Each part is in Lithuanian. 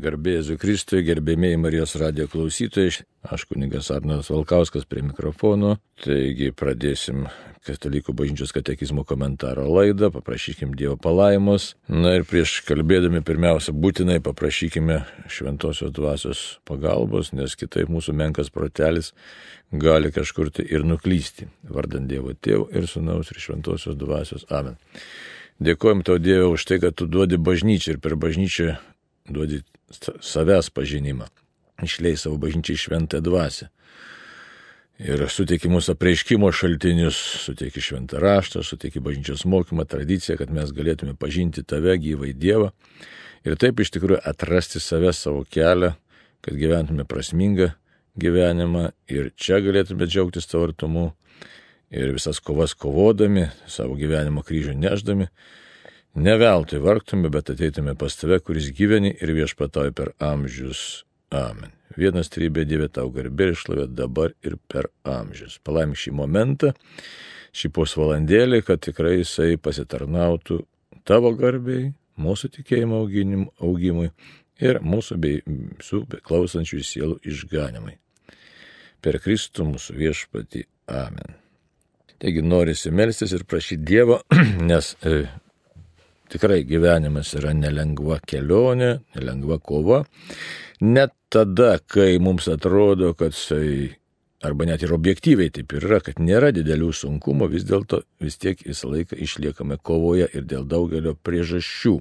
Garbėjai Kristui, gerbėmiai Marijos radio klausytojai, aš kunigas Arnas Valkauskas prie mikrofono. Taigi pradėsim Katalikų bažnyčios katekizmo komentaro laidą, paprašykim Dievo palaimos. Na ir prieš kalbėdami pirmiausia, būtinai paprašykime šventosios dvasios pagalbos, nes kitaip mūsų menkas protelis gali kažkur tai ir nuklysti. Vardant Dievo tėvų ir sunaus ir šventosios dvasios. Amen. Dėkojom tau Dievui už tai, kad tu duodi bažnyčią ir per bažnyčią duodi savęs pažinimą. Išlei savo bažnyčiai šventą dvasę. Ir suteiki mūsų apreiškimo šaltinius, suteiki šventą raštą, suteiki bažnyčios mokymą, tradiciją, kad mes galėtume pažinti tave, gyvai Dievą. Ir taip iš tikrųjų atrasti save, savo kelią, kad gyventume prasmingą gyvenimą ir čia galėtume džiaugtis tavo artumu ir visas kovas kovodami, savo gyvenimo kryžių neždami Ne veltui vargtume, bet ateitume pas tave, kuris gyveni ir viešpatauji per amžius. Amen. Vienas trybė Dieve tau garbė ir šlovė dabar ir per amžius. Palaimink šį momentą, šį pusvalandėlį, kad tikrai jisai pasitarnautų tavo garbėjai, mūsų tikėjimo augimui ir mūsų bei visų klausančių sielų išganimai. Per Kristų mūsų viešpatį. Amen. Taigi norisi melstis ir prašyti Dievo, nes e, Tikrai gyvenimas yra nelengva kelionė, nelengva kova. Net tada, kai mums atrodo, kad tai, arba net ir objektyviai taip yra, kad nėra didelių sunkumų, vis dėlto vis tiek visą laiką išliekame kovoje ir dėl daugelio priežasčių.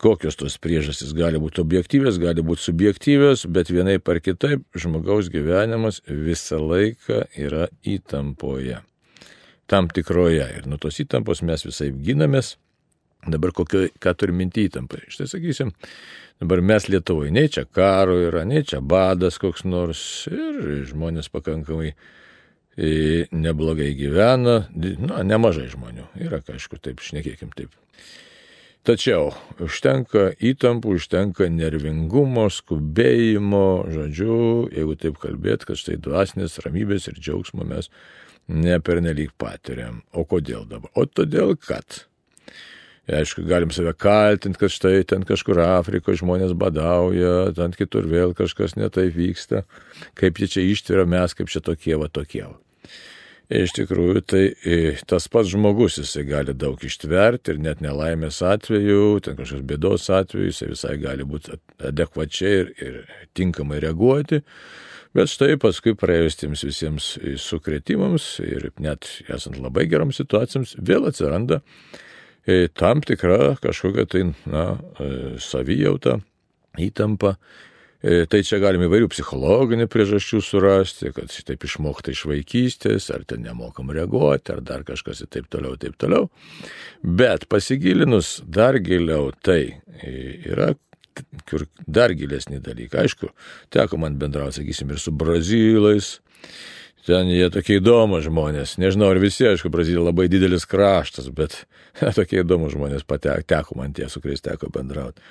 Kokios tos priežastys gali būti objektyvės, gali būti subjektyvės, bet vienai par kitaip žmogaus gyvenimas visą laiką yra įtampoje. Tam tikroje. Ir nuo tos įtampos mes visai ginamės, Dabar kokio, ką turi minti įtampą. Štai sakysim, dabar mes Lietuvoje, nei čia karo yra, nei čia badas koks nors ir žmonės pakankamai e, neblogai gyvena, na, nemažai žmonių. Yra, aišku, taip, šnekėkim taip. Tačiau užtenka įtampų, užtenka nervingumo, skubėjimo, žodžiu, jeigu taip kalbėt, kad štai dvasinės ramybės ir džiaugsmo mes nepernelyg patiriam. O kodėl dabar? O todėl, kad Aišku, galim save kaltinti, kad štai ten kažkur Afrikoje žmonės badauja, ten kitur vėl kažkas netaip vyksta, kaip jie čia ištveria mes, kaip čia tokie va tokie. Iš tikrųjų, tai e, tas pats žmogus jisai gali daug ištverti ir net nelaimės atveju, ten kažkokios bėdos atveju, jisai visai gali būti adekvačiai ir, ir tinkamai reaguoti. Bet štai paskui praėjus tiems visiems sukretimams ir net esant labai geroms situacijoms, vėl atsiranda E, tam tikra kažkokia tai, na, e, savijauta, įtampa. E, tai čia galime įvairių psichologinių priežasčių surasti, kad šitaip išmokta iš vaikystės, ar ten nemokam reaguoti, ar dar kažkas ir taip toliau, taip toliau. Bet pasigilinus dar giliau, tai yra kur dar gilesni dalykai. Aišku, teko man bendrauti, sakysim, ir su brazilais, Ten jie tokie įdomus žmonės. Nežinau, ar visi, aišku, Brazilija labai didelis kraštas, bet tokie įdomus žmonės patek, teko man tie, su kuriais teko bendrauti.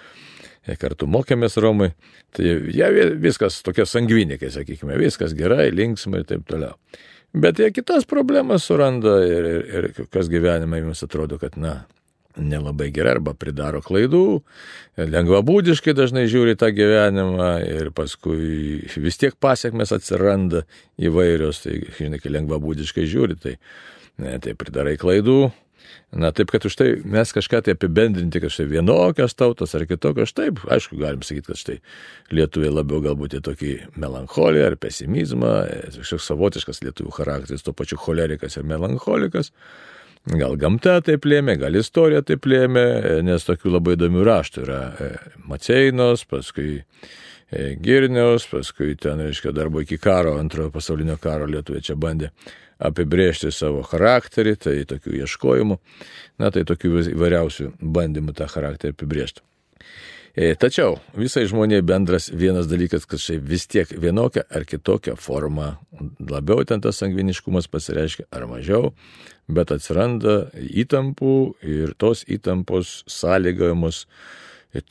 Jie kartu mokėmės Romai, tai jie viskas tokie sangvinikai, sakykime, viskas gerai, linksmai ir taip toliau. Bet jie kitas problemas suranda ir, ir, ir kas gyvenime jums atrodo, kad, na, nelabai gerai arba pridaro klaidų, lengvabūdiškai dažnai žiūri tą gyvenimą ir paskui vis tiek pasiekmes atsiranda įvairios, tai žinai, kai lengvabūdiškai žiūri, tai, ne, tai pridarai klaidų. Na taip, kad už tai mes kažką tai apibendrinti, kad štai vienokios tautos ar kitokios, taip, aišku, galim sakyti, kad štai lietuviai labiau galbūt į tokį melancholiją ar pesimizmą, kažkoks savotiškas lietuvių charakteris, tuo pačiu cholerikas ir melancholikas. Gal gamta taip lėmė, gal istorija taip lėmė, nes tokių labai įdomių raštų yra e, Maceinos, paskui e, Girniaus, paskui ten, reiškia, darbo iki karo, antrojo pasaulinio karo lietuvė čia bandė apibrėžti savo charakterį, tai tokių ieškojimų, na tai tokių įvairiausių bandymų tą charakterį apibrėžti. E, tačiau visai žmonėje bendras vienas dalykas, kad štai vis tiek vienokia ar kitokia forma, labiau ten tas sangviniškumas pasireiškia ar mažiau, bet atsiranda įtampų ir tos įtampos sąlygojamos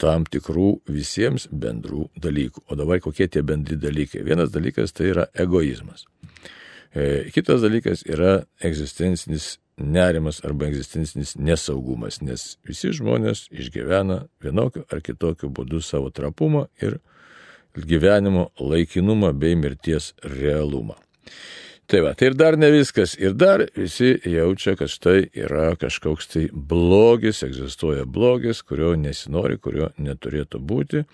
tam tikrų visiems bendrų dalykų. O dabar kokie tie bendri dalykai? Vienas dalykas tai yra egoizmas. E, kitas dalykas yra egzistencinis nerimas arba egzistencinis nesaugumas, nes visi žmonės išgyvena vienokiu ar kitokiu būdu savo trapumą ir gyvenimo laikinumą bei mirties realumą. Tai va, tai ir dar ne viskas. Ir dar visi jaučia, kad štai yra kažkoks tai blogis, egzistuoja blogis, kurio nesinori, kurio neturėtų būti,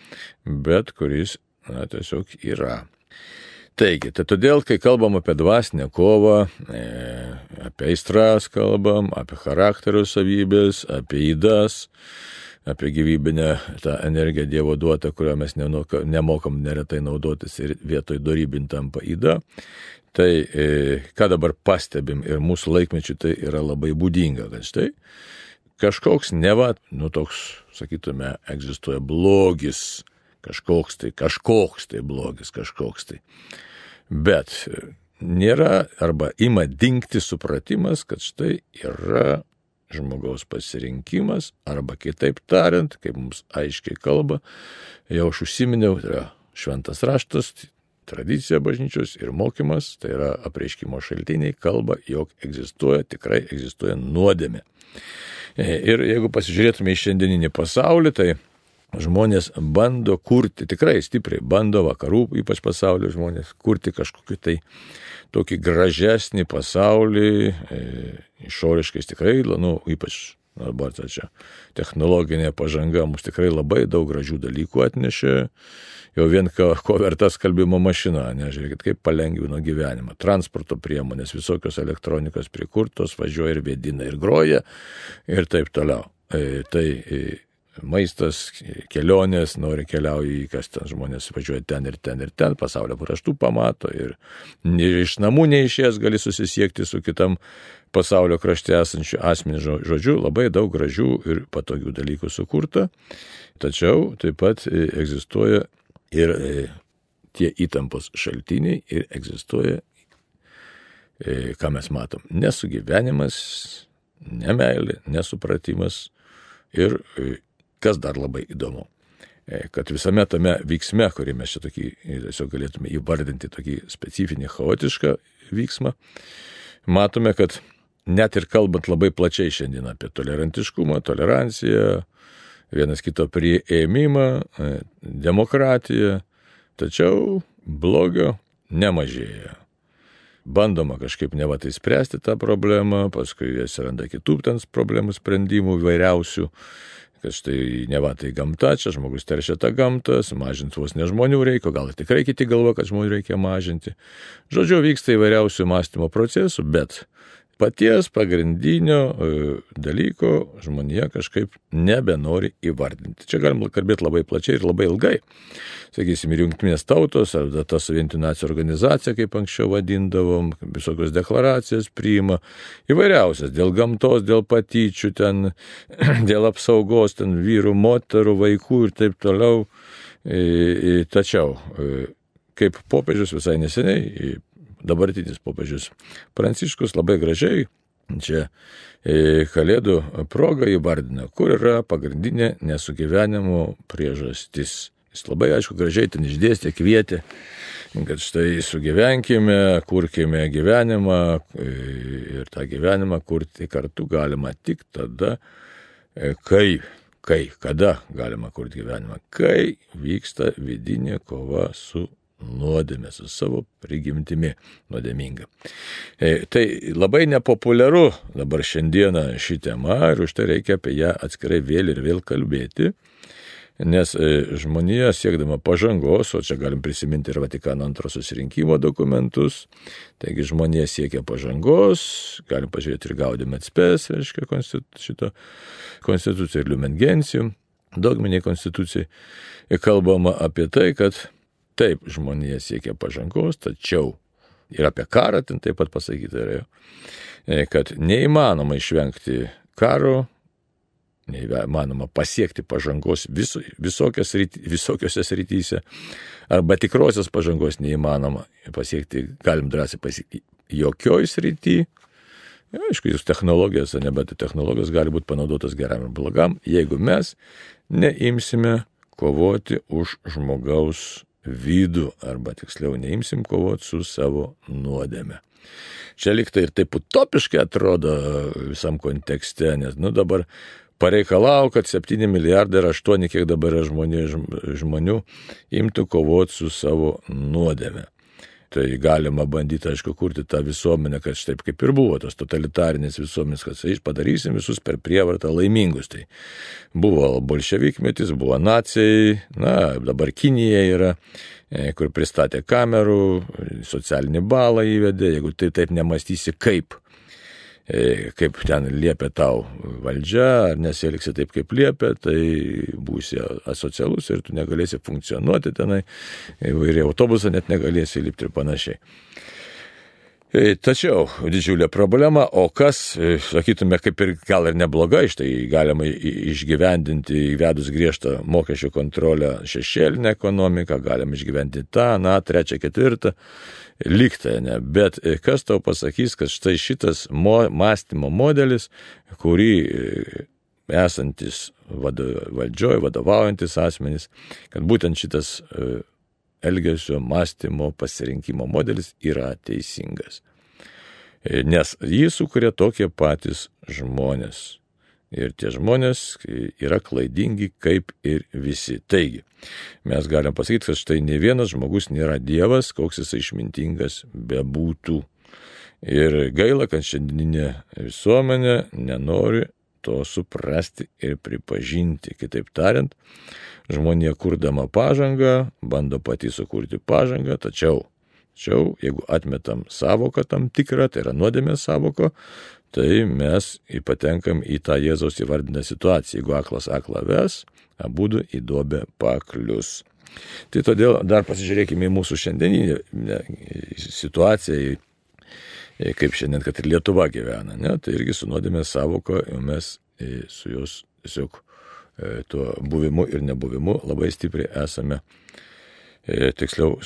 bet kuris, na, tiesiog yra. Taigi, tai todėl, kai kalbam apie dvasinę kovą, e, apie aistras kalbam, apie charakterio savybės, apie įdas, apie gyvybinę tą energiją Dievo duotą, kurią mes nemokam neretai naudotis ir vietoj darybin tampa įda. Tai e, ką dabar pastebim ir mūsų laikmečių tai yra labai būdinga, kad štai kažkoks neva, nu toks, sakytume, egzistuoja blogis, kažkoks tai, kažkoks tai blogis, kažkoks tai. Bet nėra arba ima dinkti supratimas, kad štai yra žmogaus pasirinkimas, arba kitaip tariant, kaip mums aiškiai kalba, jau aš užsiminiau, tai yra šventas raštas, tradicija bažnyčios ir mokymas, tai yra apreiškimo šaltiniai, kalba, jog egzistuoja, tikrai egzistuoja nuodėmė. Ir jeigu pasižiūrėtume į šiandieninį pasaulį, tai žmonės bando kurti, tikrai stipriai bando vakarų, ypač pasaulio žmonės, kurti kažkokį tai tokį gražesnį pasaulį, e, išoriškais tikrai, nu, ypač dabar ta čia technologinė pažanga mums tikrai labai daug gražių dalykų atnešė, jau vien ko, ko verta skalbimo mašina, nežiūrėkit, kaip palengvino gyvenimą. Transporto priemonės, visokios elektronikos prikurtos, važiuoja ir vėdina ir groja ir taip toliau. E, tai e, maistas, kelionės, nori keliauji, kas ten žmonės važiuoja ten ir ten ir ten, pasaulio kraštų pamato ir iš namų neišės gali susisiekti su kitam pasaulio krašte esančiu asmeniu žodžiu, labai daug gražių ir patogių dalykų sukurta, tačiau taip pat e, egzistuoja ir e, tie įtampos šaltiniai ir egzistuoja, e, ką mes matom, nesugyvenimas, nemailė, nesupratimas ir Kas dar labai įdomu, e, kad visame tame veiksme, kurį mes čia tokį tiesiog galėtume įvardinti tokį specifinį chaotišką vyksmą, matome, kad net ir kalbant labai plačiai šiandien apie tolerantiškumą, toleranciją, vienas kito prieėmimą, e, demokratiją, tačiau blogio nemažėja. Bandoma kažkaip ne va tai spręsti tą problemą, paskui atsiranda kitų ten problemų sprendimų įvairiausių kad štai ne va tai gamta, čia žmogus teršia tą gamtą, sumažinti vos ne žmonių reikia, gal tikrai kiti galvo, kad žmonių reikia mažinti. Žodžiu, vyksta įvairiausių mąstymo procesų, bet paties pagrindinio e, dalyko žmonija kažkaip nebenori įvardinti. Čia galim kalbėti labai plačiai ir labai ilgai. Sakysim, ir jungtinės tautos, ar ta sovietų nacijų organizacija, kaip anksčiau vadindavom, visokios deklaracijas priima, įvairiausias, dėl gamtos, dėl patyčių, ten, dėl apsaugos, ten vyrų, moterų, vaikų ir taip toliau. Tačiau, e, kaip popiežius visai neseniai dabartinis popiežius Pranciškus labai gražiai čia e, Kalėdų proga įvardina, kur yra pagrindinė nesugyvenimo priežastis. Jis labai aišku gražiai ten išdėstė, kvietė, kad štai sugyvenkime, kurkime gyvenimą e, ir tą gyvenimą kurti kartu galima tik tada, e, kai, kai, kada galima kurti gyvenimą, kai vyksta vidinė kova su nuodėmė, su savo prigimtimi nuodėminga. E, tai labai nepopuliaru dabar šiandieną ši tema ir už tai reikia apie ją atskirai vėl ir vėl kalbėti. Nes e, žmonija siekdama pažangos, o čia galim prisiminti ir Vatikano antro susirinkimo dokumentus, taigi žmonija siekia pažangos, galim pažiūrėti ir gaudėme atspės, reiškia konstitu, šito konstituciją ir liumengencijų, dogminiai konstitucijai, kalbama apie tai, kad Taip, žmonija siekia pažangos, tačiau ir apie karą ten taip pat pasakyta yra, e, kad neįmanoma išvengti karo, neįmanoma pasiekti pažangos vis, visokios, visokiose srityse, arba tikrosios pažangos neįmanoma pasiekti, galim drąsiai pasiekti jokioj srity. Ja, aišku, jūs technologijos, ne, bet technologijos gali būti panaudotos geram ir blogam, jeigu mes neimsime kovoti už žmogaus vidų, arba tiksliau neimsim kovoti su savo nuodėme. Čia liktai ir taip utopiškai atrodo visam kontekste, nes, nu dabar pareikalau, kad 7 milijardai ir 8, kiek dabar yra žmonių, žmonių imtų kovoti su savo nuodėme. Tai galima bandyti, aišku, kurti tą visuomenę, kad štaip kaip ir buvo tos totalitarinės visuomenės, kad padarysim visus per prievartą laimingus. Tai buvo bolševikmetis, buvo nacijai, na, dabar Kinija yra, e, kur pristatė kamerų, socialinį balą įvedė, jeigu tai taip nemastysi kaip kaip ten liepia tau valdžia, ar nesielgsi taip, kaip liepia, tai būsi asocialus ir tu negalėsi funkcionuoti tenai, ir į autobusą net negalėsi lipti ir panašiai. E, tačiau didžiulė problema, o kas, e, sakytume, kaip ir gal ir neblogai, štai galima išgyvendinti įvedus griežtą mokesčių kontrolę šešėlinę ekonomiką, galima išgyventi tą, na, trečią, ketvirtą, liktai, ne. Bet e, kas tau pasakys, kad štai šitas mo, mąstymo modelis, kurį esantis valdžioje, vadovaujantis asmenys, kad būtent šitas elgesio, mąstymo, pasirinkimo modelis yra teisingas. E, nes jį sukuria tokie patys žmonės. Ir tie žmonės yra klaidingi kaip ir visi. Taigi, mes galim pasakyti, kad štai ne vienas žmogus nėra Dievas, koks jis išmintingas bebūtų. Ir gaila, kad šiandieninė visuomenė nenori to suprasti ir pripažinti. Kitaip tariant, žmonė kurdama pažangą, bando pati sukurti pažangą, tačiau, tačiau jeigu atmetam savoką tam tikrą, tai yra nuodėmės savoko, tai mes patenkam į tą Jėzaus įvardinę situaciją. Jeigu aklas aklą ves, abu į duobę paklius. Tai todėl dar pasižiūrėkime į mūsų šiandieninę situaciją, kaip šiandien, kad ir Lietuva gyvena. Ne? Tai irgi su nuodėmės savoko mes su jos tiesiog E, tuo buvimu ir nebuvimu labai stipriai esame, e, tiksliau,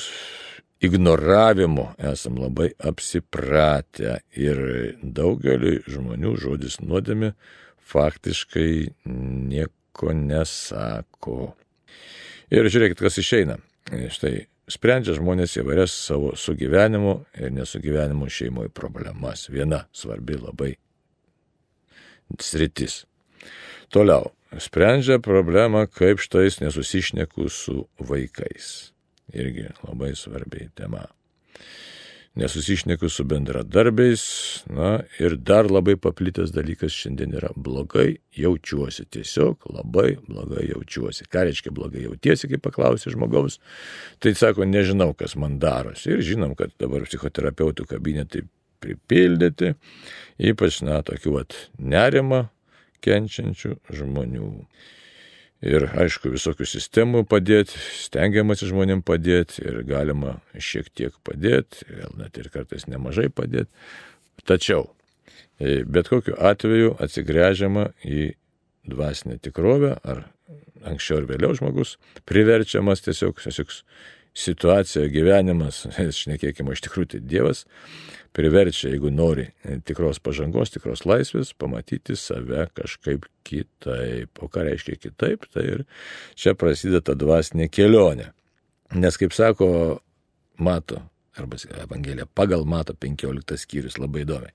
ignoravimu esam labai apsipratę ir daugeliu žmonių žodis nuodėmė faktiškai nieko nesako. Ir žiūrėkit, kas išeina. E, štai sprendžia žmonės įvairias savo sugyvenimo ir nesugyvenimo šeimoje problemas. Viena svarbi labai sritis. Toliau, sprendžia problemą, kaip štais nesusišneku su vaikais. Irgi labai svarbi tema. Nesusišneku su bendradarbiais, na ir dar labai paplitęs dalykas šiandien yra blogai jaučiuosi, tiesiog labai blogai jaučiuosi. Ką reiškia blogai jautiesi, kai paklausi žmogaus, tai sako, nežinau, kas man darosi. Ir žinom, kad dabar psichoterapeutų kabinetai pripildyti, ypač, na, tokių, vat, nerima kenčiančių žmonių. Ir aišku, visokių sistemų padėti, stengiamasi žmonėm padėti ir galima šiek tiek padėti, gal net ir kartais nemažai padėti. Tačiau, e, bet kokiu atveju atsigręžiama į dvasinę tikrovę, ar anksčiau ar vėliau žmogus priverčiamas tiesiog, tiesiog situacija, gyvenimas, šnekėkime, iš tikrųjų tai Dievas priverčia, jeigu nori tikros pažangos, tikros laisvės, pamatyti save kažkaip kitaip. O ką reiškia kitaip, tai ir čia prasideda ta dvasinė kelionė. Nes, kaip sako, mato, arba Evangelija pagal mato 15 skyrius labai įdomiai.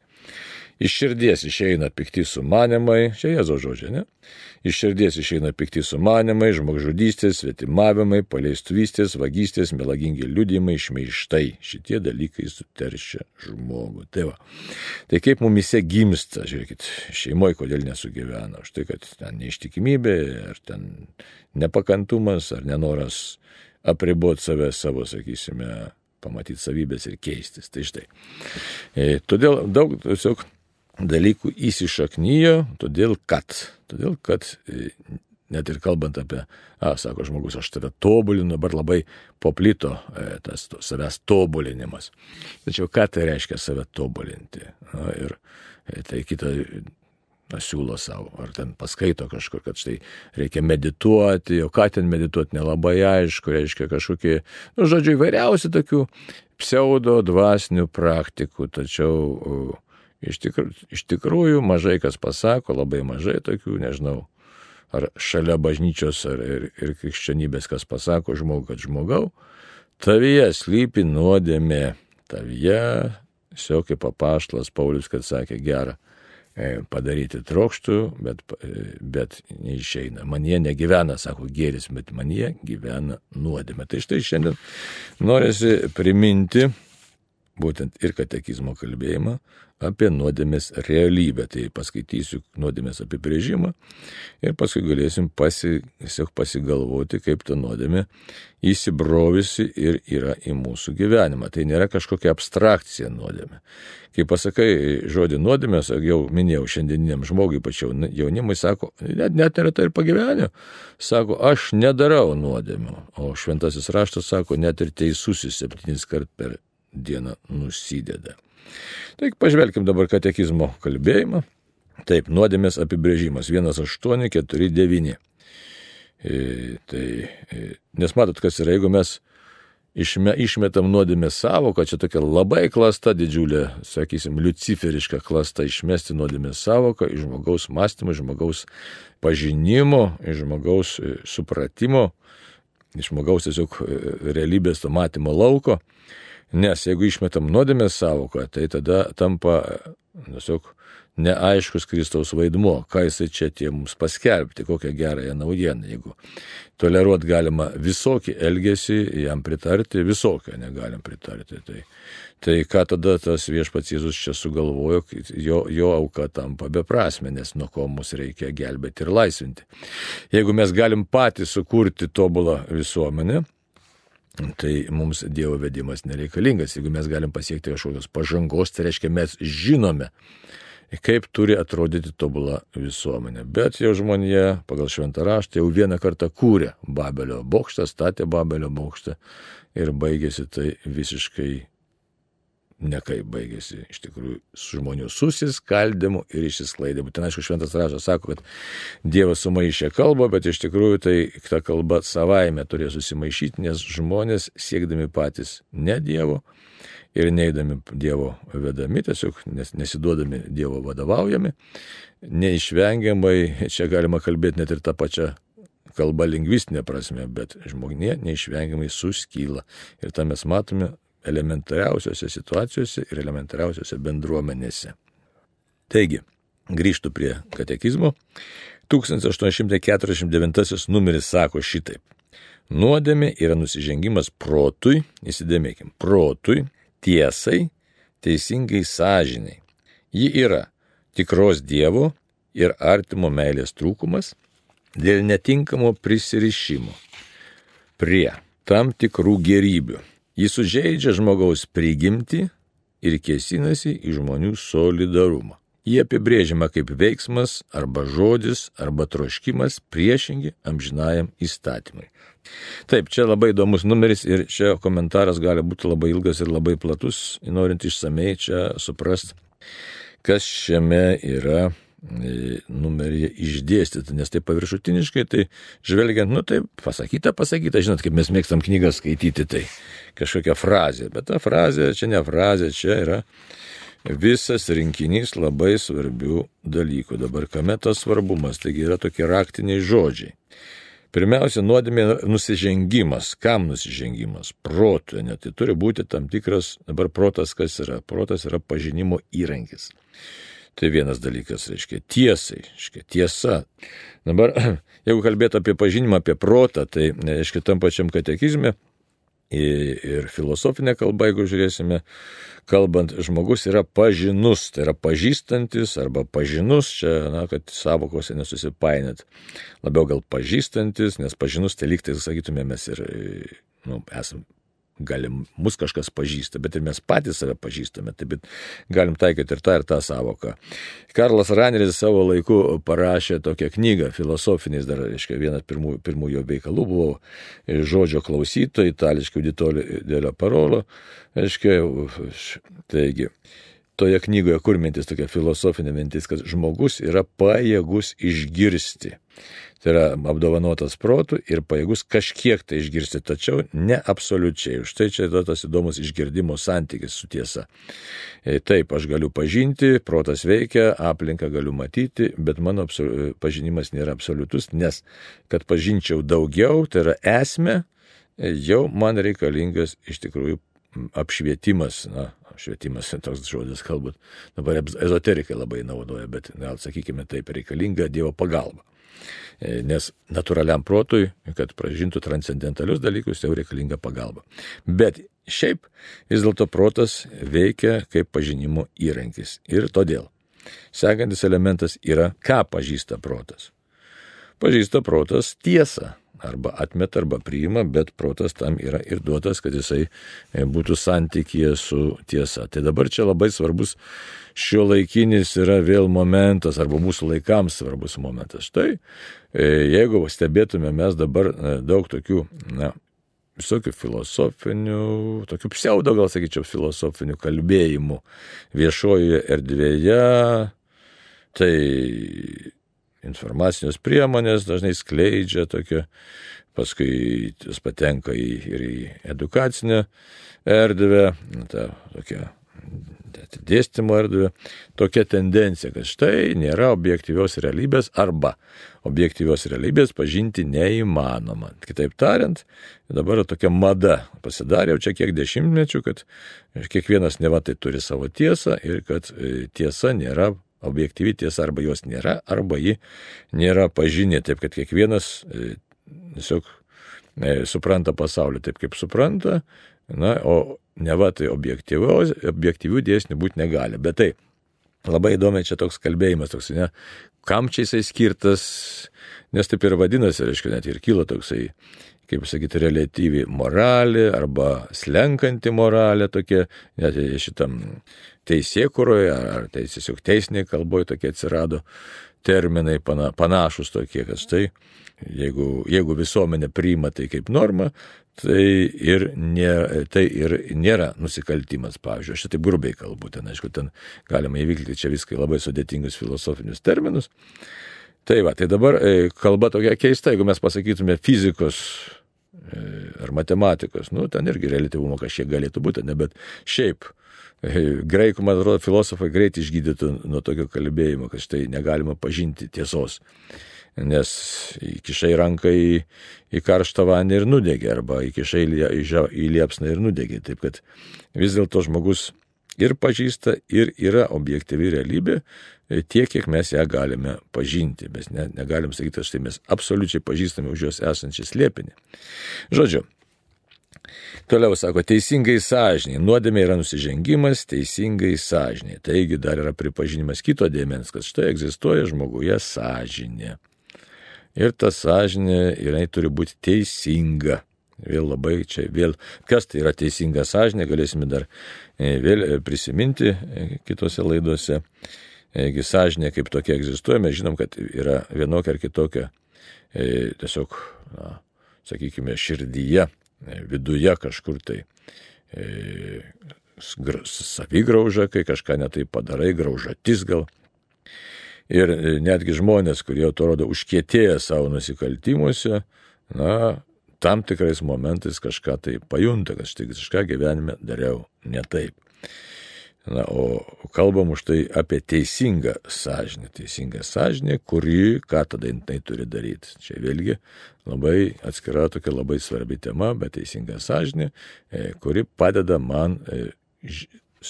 Iš širdies išeina pikti sumanimai, čia Jėzo žodžiai, ne? Iš širdies išeina pikti sumanimai, žmogžudystės, svetimavimai, paleistuvystės, vagystės, melagingi liudymai, šmeištai. Šitie dalykai suteršia žmogų. Tai va. Tai kaip mumise gimsta, žiūrėkit, šeimoje kodėl nesugyvena. Už tai, kad ten neištikimybė, ar ten nepakantumas, ar nenoras apriboti save savo, sakysime, pamatyti savybės ir keistis. Tai štai. E, todėl daug tiesiog dalykų įsišaknyjo, todėl kad, todėl kad e, net ir kalbant apie, a, sako žmogus, aš tave tobulinu, dabar labai poplito e, tas to, savęs tobulinimas. Tačiau ką tai reiškia save tobulinti? Na, ir e, tai kita na, siūlo savo, ar ten paskaito kažkur, kad štai reikia medituoti, o ką ten medituoti nelabai aišku, reiškia kažkokie, nu, žodžiu, įvairiausi tokių pseudo dvasinių praktikų, tačiau Iš, tikr, iš tikrųjų mažai kas pasako, labai mažai tokių, nežinau, ar šalia bažnyčios ar ir, ir krikščionybės kas pasako žmogui, kad žmogau, tavyje slypi nuodėmė, tavyje, tiesiog kaip papaštlas Paulius, kad sakė, gera e, padaryti trokštų, bet, e, bet neišeina. Man jie negyvena, sako gėris, bet man jie gyvena nuodėmė. Tai štai šiandien norisi priminti būtent ir katekizmo kalbėjimą apie nuodėmės realybę. Tai paskaitysiu nuodėmės apibrėžimą ir paskui galėsim pasi, pasigalvoti, kaip ta nuodėmė įsibrovisi ir yra į mūsų gyvenimą. Tai nėra kažkokia abstrakcija nuodėmė. Kai pasakai žodį nuodėmės, jau minėjau šiandieniniam žmogui, pačiau jaunimui sako, net, net nėra tai ir pagyvenę, sako, aš nedarau nuodėmių. O šventasis raštas sako, net ir teisusis septynis kart per dieną nusideda. Taigi pažvelkim dabar katekizmo kalbėjimą. Taip, nuodėmės apibrėžimas 1849. E, tai, e, nes matot, kas yra, jeigu mes išme, išmetam nuodėmės savoką, čia tokia labai klasta didžiulė, sakysim, luciferiška klasta išmesti nuodėmės savoką iš žmogaus mąstymo, iš žmogaus pažinimo, iš žmogaus e, supratimo, iš žmogaus tiesiog e, realybės to matymo lauko. Nes jeigu išmetam nuodėmės savoką, tai tada tampa tiesiog neaiškus Kristaus vaidmuo, ką jisai čia tie mums paskelbti, kokią gerąją naujieną. Jeigu toleruot galima visokį elgesį, jam pritarti, visokią negalim pritarti. Tai, tai ką tada tas viešpats Jėzus čia sugalvojo, jo, jo auka tampa beprasme, nes nuo ko mus reikia gelbėti ir laisvinti. Jeigu mes galim patys sukurti tobulą visuomenę, tai mums Dievo vedimas nereikalingas. Jeigu mes galim pasiekti kažkokios pažangos, tai reiškia mes žinome, kaip turi atrodyti tobula visuomenė. Bet jau žmonė pagal šventą raštą jau vieną kartą kūrė Babelio bokštą, statė Babelio bokštą ir baigėsi tai visiškai nekaip baigėsi iš tikrųjų su žmonių susiskaldimu ir išsisklaidimu. Ten aišku, šventas rašas sako, kad Dievas sumaišė kalbą, bet iš tikrųjų tai ta kalba savaime turėjo susimaišyti, nes žmonės siekdami patys ne Dievo ir neįdami Dievo vedami, tiesiog nes, nesiduodami Dievo vadovaujami, neišvengiamai, čia galima kalbėti net ir tą pačią kalba lingvistinė prasme, bet žmonė neišvengiamai suskyla. Ir tą mes matome elementariausiose situacijose ir elementariausiose bendruomenėse. Taigi, grįžtų prie katekizmo. 1849 numeris sako šitaip. Nuodėmė yra nusižengimas protui, įsidėmėkim, protui, tiesai, teisingai sąžiniai. Ji yra tikros Dievo ir artimo meilės trūkumas dėl netinkamo prisirišimo prie tam tikrų gerybių Jis sužeidžia žmogaus prigimti ir kėsinasi į žmonių solidarumą. Jie apibrėžiama kaip veiksmas arba žodis arba troškimas priešingi amžinajam įstatymui. Taip, čia labai įdomus numeris ir čia komentaras gali būti labai ilgas ir labai platus, norint išsamei čia suprast, kas šiame yra numeryje išdėstyti, nes tai paviršutiniškai, tai žvelgiant, nu tai pasakyta, pasakyta, žinot, kaip mes mėgstam knygą skaityti, tai kažkokia frazė, bet ta frazė čia ne frazė, čia yra visas rinkinys labai svarbių dalykų. Dabar kame tas svarbumas, taigi yra tokie raktiniai žodžiai. Pirmiausia, nuodėmė nusižengimas. Kam nusižengimas? Protui, net tai turi būti tam tikras, dabar protas kas yra? Protas yra pažinimo įrankis. Tai vienas dalykas, reiškia, tiesai, reiškia, tiesa. Dabar, jeigu kalbėtų apie pažinimą, apie protą, tai, reiškia, tam pačiam katekizme ir filosofinė kalba, jeigu žiūrėsime, kalbant, žmogus yra pažinus, tai yra pažįstantis arba pažinus, čia, na, kad savokose nesusipainėt. Labiau gal pažįstantis, nes pažinus, tai lygtai, sakytume, mes ir, nu, esam galim, mus kažkas pažįsta, bet ir mes patys save pažįstame, taip, bet galim taikyti ir tą, ir tą savoką. Karlas Raneris savo laiku parašė tokią knygą, filosofiniais dar, reiškia, vienas pirmų, pirmų jo veikalų buvo žodžio klausytojai, itališkai auditorija dėlio parolo, reiškia, taigi. Toje knygoje kur mintis tokia filosofinė mintis, kad žmogus yra pajėgus išgirsti. Tai yra apdovanotas protų ir pajėgus kažkiek tai išgirsti, tačiau ne absoliučiai. Už tai čia yra tas įdomus išgirdimo santykis su tiesa. E, taip, aš galiu pažinti, protas veikia, aplinką galiu matyti, bet mano pažinimas nėra absoliutus, nes kad pažinčiau daugiau, tai yra esmė, jau man reikalingas iš tikrųjų apšvietimas, na, apšvietimas toks žodis galbūt, dabar ezoterikai labai naudoja, bet gal sakykime taip, reikalinga Dievo pagalba. E, nes natūraliam protui, kad pražintų transcendentalius dalykus, jau reikalinga pagalba. Bet šiaip vis dėlto protas veikia kaip pažinimo įrankis. Ir todėl sekantis elementas yra, ką pažįsta protas. Pažįsta protas tiesą arba atmeta, arba priima, bet protas tam yra ir duotas, kad jisai e, būtų santykėje su tiesa. Tai dabar čia labai svarbus šio laikinis yra vėl momentas, arba mūsų laikams svarbus momentas. Štai, e, jeigu stebėtume mes dabar e, daug tokių, na, visokių filosofinių, tokių pseudo, gal sakyčiau, filosofinių kalbėjimų viešojoje erdvėje, tai informacinės priemonės dažnai skleidžia tokią, paskui jis patenka į, ir į edukacinę erdvę, tą tokią dėstymo erdvę, tokia tendencija, kad štai nėra objektyvios realybės arba objektyvios realybės pažinti neįmanoma. Kitaip tariant, dabar tokia mada pasidarė jau čia kiek dešimtmečių, kad kiekvienas neva tai turi savo tiesą ir kad e, tiesa nėra objektyvi tiesa arba jos nėra, arba ji nėra pažinė, taip kad kiekvienas e, tiesiog e, supranta pasaulį taip, kaip supranta, na, o ne va tai objektyvių dėsnių būti negali. Bet tai labai įdomi čia toks kalbėjimas, toks, ne, kam čia jisai skirtas, nes taip ir vadinasi, reiškia, net ir kyla toksai kaip sakyti, relatyvi moralė arba slenkanti moralė tokia, net šitam teisėkuroje, ar tai tiesiog teisiniai kalboje tokie atsirado terminai pana, panašus tokie, kad štai, jeigu, jeigu visuomenė priima tai kaip norma, tai ir, nėra, tai ir nėra nusikaltimas, pavyzdžiui, aš taip grubiai kalbu, ten aišku, ten galima įvykti čia viskai labai sudėtingus filosofinius terminus. Tai va, tai dabar e, kalba tokia keista, jeigu mes pasakytume fizikos e, ar matematikos, nu, ten irgi relativumo kažkiek galėtų būti, ne, bet šiaip Graikų, man atrodo, filosofai greit išgydytų nuo tokio kalbėjimo, kad štai negalima pažinti tiesos. Nes įkišai ranką į, į karštą vandenį ir nudegė, arba įkišai į, į liepsną ir nudegė. Taip kad vis dėlto žmogus ir pažįsta, ir yra objektyvi realybė, tiek, kiek mes ją galime pažinti. Mes ne, negalim sakyti, kad štai mes absoliučiai pažįstame už jos esančią slėpinį. Žodžiu, Toliau sako, teisingai sąžiniai. Nuodėmė yra nusižengimas teisingai sąžiniai. Taigi dar yra pripažinimas kito dėmens, kad štai egzistuoja žmoguje sąžinė. Ir ta sąžinė, jinai turi būti teisinga. Vėl labai čia, vėl, kas tai yra teisinga sąžinė, galėsime dar e, vėl e, prisiminti e, kitose laidose. Jeigu sąžinė kaip tokia egzistuoja, mes žinom, kad yra vienokia ar kitokia, tiesiog, na, sakykime, širdyje viduje kažkur tai e, savigrauža, kai kažką netai padarai, graužatis gal. Ir e, netgi žmonės, kurie atrodo užkietėję savo nusikaltimuose, na, tam tikrais momentais kažką tai pajunta, kad štai kažką gyvenime dariau ne taip. Na, o kalbam už tai apie teisingą sąžinę. Teisingą sąžinę, kuri, ką tada jinai turi daryti. Čia vėlgi labai atskira tokia labai svarbi tema, bet teisinga sąžinė, e, kuri padeda man e,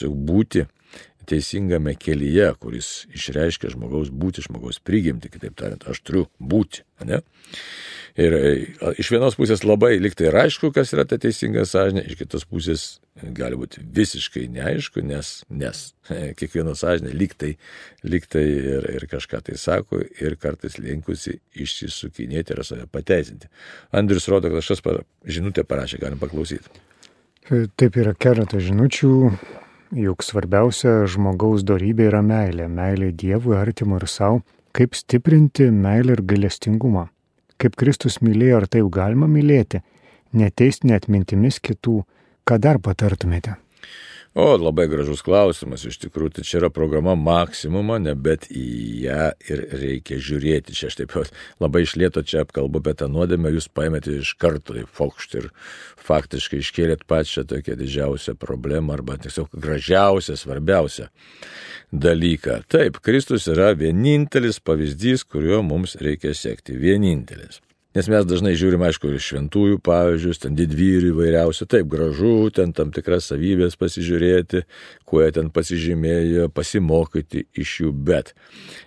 būti teisingame kelyje, kuris išreiškia žmogaus būti, žmogaus prigimti, kitaip tariant, aš turiu būti. Ne? Ir e, iš vienos pusės labai liktai ir aišku, kas yra ta teisinga sąžinė, iš kitos pusės gali būti visiškai neaišku, nes, nes e, kiekviena sąžinė liktai, liktai ir, ir kažką tai sako ir kartais linkusi išsisukinėti ir save pateisinti. Andrius rodo, kad kažkas žinutę parašė, galim paklausyti. E, taip yra keletas žinučių, juk svarbiausia žmogaus darybė yra meilė. Meilė Dievui, artimui ir savo. Kaip stiprinti meilę ir galestingumą? kaip Kristus mylėjo, ar taip galima mylėti, neteisti net mintimis kitų, ką dar patartumėte? O, labai gražus klausimas, iš tikrųjų, tai čia yra programa maksimuma, ne, bet į ją ir reikia žiūrėti. Čia aš taip labai išlėto čia apkalbu, bet tą nuodėmę jūs paėmėte iš karto į fokštį ir faktiškai iškėlėt pačią tokią didžiausią problemą arba tiesiog gražiausią, svarbiausią dalyką. Taip, Kristus yra vienintelis pavyzdys, kuriuo mums reikia sekti. Vienintelis. Nes mes dažnai žiūrim, aišku, ir šventųjų pavyzdžius, ten didvyrių įvairiausių, taip gražu, ten tam tikras savybės pasižiūrėti, kuo jie ten pasižymėjo, pasimokyti iš jų, bet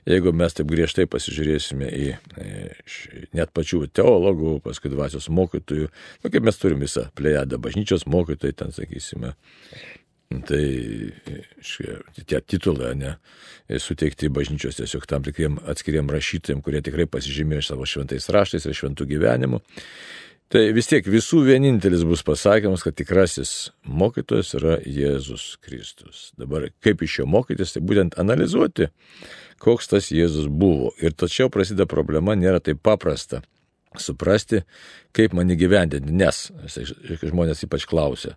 jeigu mes taip griežtai pasižiūrėsime į net pačių teologų, paskui dvasios mokytojų, nu, kaip mes turim visą plejadą bažnyčios mokytojai, ten sakysime, Tai šie, tie titulai, ne, suteikti bažnyčios tiesiog tam tikriem atskiriem rašytojim, kurie tikrai pasižymėjo savo šventais raštais ir šventų gyvenimu. Tai vis tiek visų vienintelis bus pasakymas, kad tikrasis mokytojas yra Jėzus Kristus. Dabar kaip iš jo mokytis, tai būtent analizuoti, koks tas Jėzus buvo. Ir tačiau prasideda problema, nėra taip paprasta suprasti, kaip man įgyvendinti, nes žmonės ypač klausia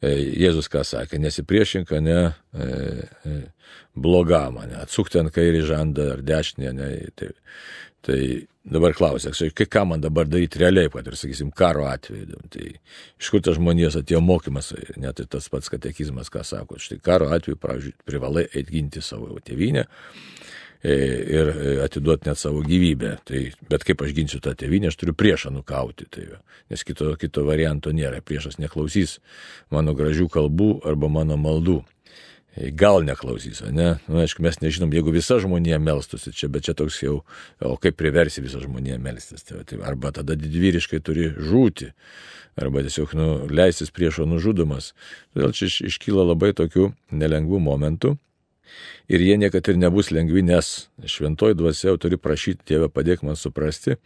Jėzus ką sakė, nesipriešink, ne e, e, blogam, ne, atsukti ant kairį žandą ar dešinę, ne. Tai, tai dabar klausia, kai ką man dabar daryti realiai, kad ir, sakysim, karo atveju. Tai iš kur tas žmonijos atėjo mokymas, net ir tas pats katekizmas, ką sako, štai karo atveju, pavyzdžiui, privalai atginti savo tėvynę E, ir e, atiduoti net savo gyvybę. Tai, bet kaip aš ginsiu tą tėvynę, aš turiu priešą nukauti. Tai, nes kito, kito varianto nėra. Priešas neklausys mano gražių kalbų arba mano maldų. E, gal neklausys, ne? Na, nu, aišku, mes nežinom, jeigu visa žmonija melstusi čia, bet čia toks jau, o kaip priversi visą žmoniją melstis. Tai, tai arba tada didvyriškai turi žūti, arba tiesiog nu, leisis priešo nužudomas. Todėl čia iškyla labai tokių nelengvų momentų ir jie niekada ir nebus lengvi, nes šventoji dvasia jau turi prašyti Dievę padėk man suprasti,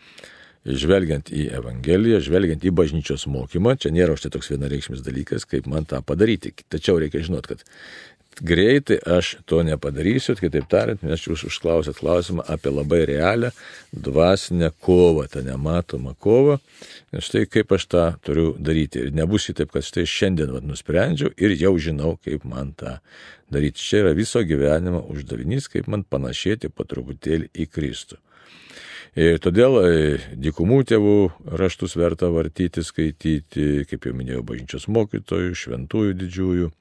žvelgiant į Evangeliją, žvelgiant į bažnyčios mokymą, čia nėra už tai toks vienareikšmis dalykas, kaip man tą padaryti. Tačiau reikia žinot, kad greitai aš to nepadarysiu, kitaip tariant, nes jūs užklausėt klausimą apie labai realią dvasinę kovą, tą nematomą kovą. Ir štai kaip aš tą turiu daryti. Ir nebus šitaip, kad štai šiandien vat, nusprendžiau ir jau žinau, kaip man tą daryti. Čia yra viso gyvenimo uždavinys, kaip man panašėti po truputėlį į Kristų. Ir todėl e, dykumų tėvų raštus verta vartyti, skaityti, kaip jau minėjau, bažnyčios mokytojų, šventųjų didžiųjų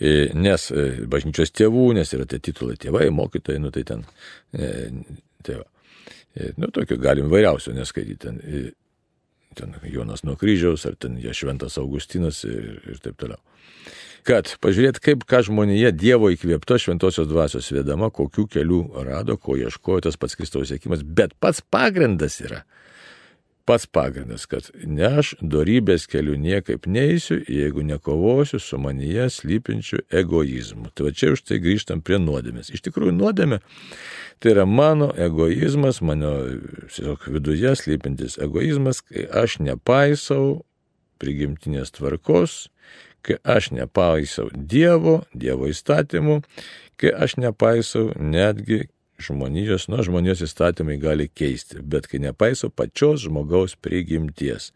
nes e, bažnyčios tėvų, nes yra tie titulai tėvai, mokytojai, nu tai ten, e, tai va. Nu, tokio galim vairiausio neskaityti. Ten, ten Jonas nuo kryžiaus, ar ten jie šventas Augustinas ir, ir taip toliau. Kad pažiūrėt, kaip ką žmonėje Dievo įkvėpto šventosios dvasios vedama, kokių kelių rado, ko ieškojo tas pats Kristaus sėkimas, bet pats pagrindas yra pats pagrindas, kad ne aš darybės keliu niekaip neįsiu, jeigu nekovosiu su manyje slypinčiu egoizmu. Tai va čia už tai grįžtam prie nuodėmės. Iš tikrųjų, nuodėmė tai yra mano egoizmas, mano tiesiog viduje slypintis egoizmas, kai aš nepaisau prigimtinės tvarkos, kai aš nepaisau Dievo, Dievo įstatymų, kai aš nepaisau netgi žmonijos, nuo žmonijos įstatymai gali keisti, bet kai nepaiso pačios žmogaus prigimties.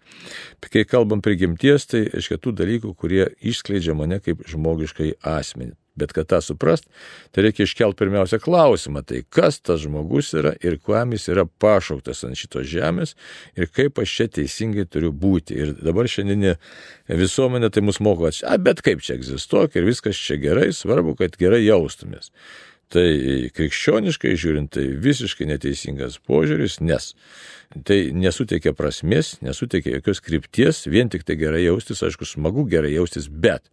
Kai kalbam prigimties, tai iš kitų dalykų, kurie išskleidžia mane kaip žmogiškai asmenį. Bet kad tą suprast, tai reikia iškelti pirmiausia klausimą, tai kas tas žmogus yra ir kuo jis yra pašauktas ant šitos žemės ir kaip aš čia teisingai turiu būti. Ir dabar šiandieninė visuomenė tai mus moko, a, bet kaip čia egzistuok ir viskas čia gerai, svarbu, kad gerai jaustumės. Tai krikščioniškai žiūrint, tai visiškai neteisingas požiūris, nes tai nesuteikia prasmės, nesuteikia jokios krypties, vien tik tai gerai jaustis, aišku, smagu gerai jaustis, bet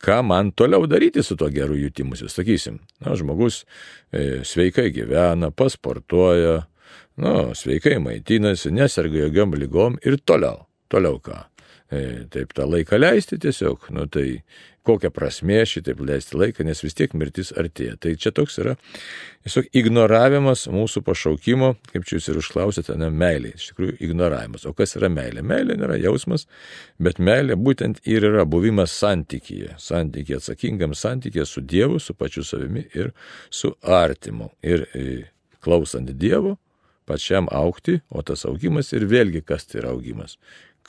ką man toliau daryti su tuo geru jutimusi, sakysim, na, žmogus e, sveikai gyvena, pasportuoja, na, sveikai maitinasi, neserga jokiom lygom ir toliau, toliau ką. E, taip tą laiką leisti tiesiog, nu tai kokia prasmė šitaip leisti laiką, nes vis tiek mirtis artėja. Tai čia toks yra tiesiog ignoravimas mūsų pašaukimo, kaip čia jūs ir užklausėte, ne meilė. Iš tikrųjų, ignoravimas. O kas yra meilė? Meilė nėra jausmas, bet meilė būtent ir yra buvimas santykyje. Santykyje atsakingam santykyje su Dievu, su pačiu savimi ir su artimu. Ir e, klausant Dievo, pačiam aukti, o tas augimas ir vėlgi kas tai yra augimas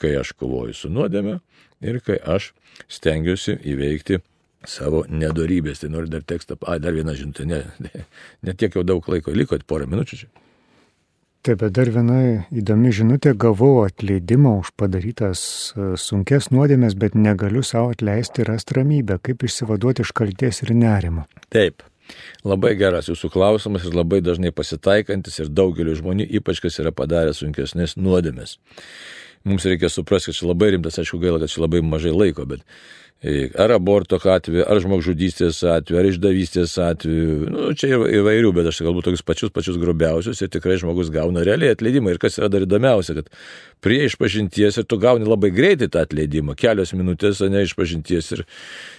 kai aš kovoju su nuodėme ir kai aš stengiuosi įveikti savo nedorybės. Tai noriu dar tekstą, a, dar vieną žinutę, ne, ne, ne tiek jau daug laiko liko, porą minučių čia. Taip, bet dar viena įdomi žinutė, gavau atleidimą už padarytas e, sunkes nuodėmės, bet negaliu savo atleisti ir rasti ramybę, kaip išsivaduoti iš kalties ir nerimo. Taip, Labai geras jūsų klausimas ir labai dažnai pasitaikantis ir daugeliu žmonių, ypač kas yra padarę sunkesnės nuodėmės. Mums reikia suprasti, kad čia labai rimtas, aišku, gaila, kad čia labai mažai laiko, bet e, ar aborto atveju, ar žmogžudystės atveju, ar išdavystės atveju, nu, čia įvairių, bet aš galbūt tokius pačius pačius grubiausius ir tikrai žmogus gauna realiai atleidimą. Ir kas yra dar įdomiausia, kad prie išpažinties ir tu gauni labai greitai tą atleidimą, kelios minutės, o ne išpažinties ir,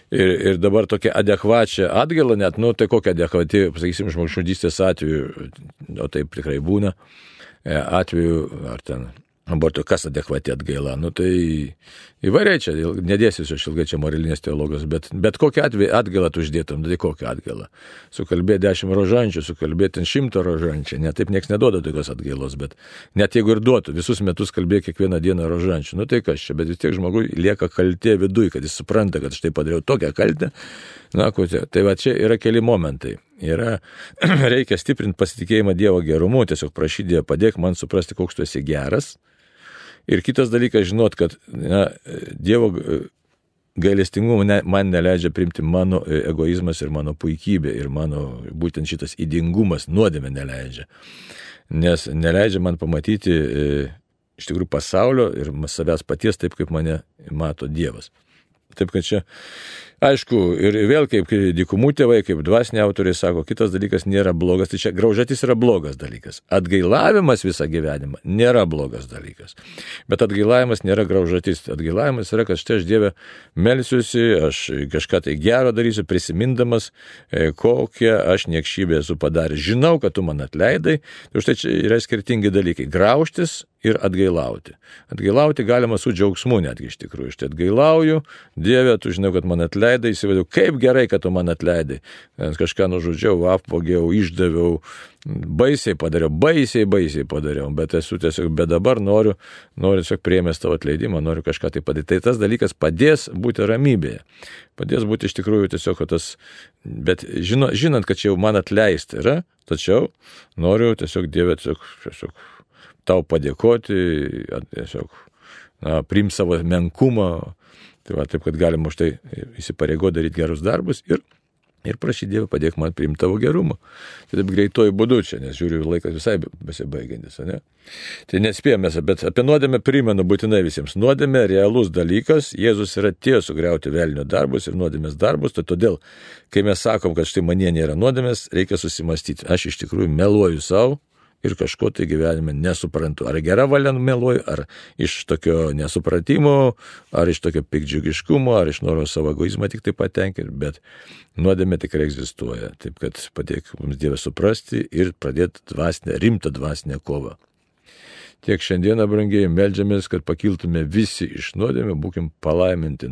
ir, ir dabar tokia adekvačia atgaila net, nu tai kokia adekvati, pasakysim, žmogžudystės atveju, o taip tikrai būna, e, atveju ar ten abortų, kas adekvati atgaila. Nu tai įvairiai čia, nedėsiu aš ilgai čia moralinės teologijos, bet, bet kokią atveju atgailą tu uždėtum, tai kokią atgailą. Sukalbėti dešimt rožančių, sukalbėti šimtą rožančių, net taip niekas neduoda tokios atgailos, bet net jeigu ir duotų, visus metus kalbėti kiekvieną dieną rožančių, nu tai kas čia, bet vis tiek žmogui lieka kaltė viduje, kad jis supranta, kad štai padariau tokią kaltę. Na, kokia. Tai va čia yra keli momentai yra, reikia stiprinti pasitikėjimą Dievo gerumu, tiesiog prašyti Dievo padėk man suprasti, koks tu esi geras, Ir kitas dalykas, žinot, kad na, Dievo gailestingumo ne, man neleidžia primti mano egoizmas ir mano puikybė ir mano būtent šitas įdingumas nuodėmė neleidžia. Nes neleidžia man pamatyti e, iš tikrųjų pasaulio ir savęs paties taip, kaip mane mato Dievas. Taip kad čia Aišku, ir vėl kaip dykumų tėvai, kaip dvasiniai autoriai sako, kitas dalykas nėra blogas, tai čia graužatis yra blogas dalykas. Atgailavimas visą gyvenimą nėra blogas dalykas. Bet atgailavimas nėra graužatis. Atgailavimas yra, kad štai aš Dievę melsiuosi, aš kažką tai gero darysiu, prisimindamas, e, kokią aš niekšybę esu padaręs. Žinau, kad tu man atleidai. Tai štai čia yra skirtingi dalykai. Graužtis ir atgailauti. Atgailauti galima su džiaugsmu netgi iš tikrųjų. Štai atgailauju, Dieve, tu žinau, kad man atleidai atleidai, įsivaizduoju, kaip gerai, kad tu man atleidai. Kažką nužudžiau, apvogiau, išdaviau, baisiai padariau, baisiai, baisiai padariau, bet esu tiesiog, bet dabar noriu, noriu tiesiog priemęs tavo atleidimą, noriu kažką tai padaryti. Tai tas dalykas padės būti ramybėje. Padės būti iš tikrųjų tiesiog tas, bet žino, žinant, kad čia jau man atleisti yra, tačiau noriu tiesiog Dievė tiesiog, tiesiog tau padėkoti, tiesiog na, priim savo menkumą, Tai va, taip, kad galima už tai įsipareigo daryti gerus darbus ir, ir prašyti Dievą padėk man priimti tavo gerumą. Tai taip greitoji būdu čia, nes žiūriu, laikas visai besibaigiantis, ne? Tai nespėjome, bet apie nuodėmę primenu būtinai visiems. Nuodėmė realus dalykas, Jėzus yra tie sugriauti velnio darbus ir nuodėmės darbus, tai todėl, kai mes sakom, kad štai manie nėra nuodėmės, reikia susimastyti. Aš iš tikrųjų meluoju savo, ir kažko tai gyvenime nesuprantu. Ar gera valia meluoju, ar iš tokio nesupratimo, ar iš tokio pikdžiugiškumo, ar iš noro savo egoizmą tik tai patenkinti, bet nuodėmė tikrai egzistuoja. Taip kad padėk mums Dievą suprasti ir pradėti dvasinę, rimtą dvasinę kovą. Tiek šiandieną, brangiai, melžiamės, kad pakiltume visi iš nuodėmė, būkim palaiminti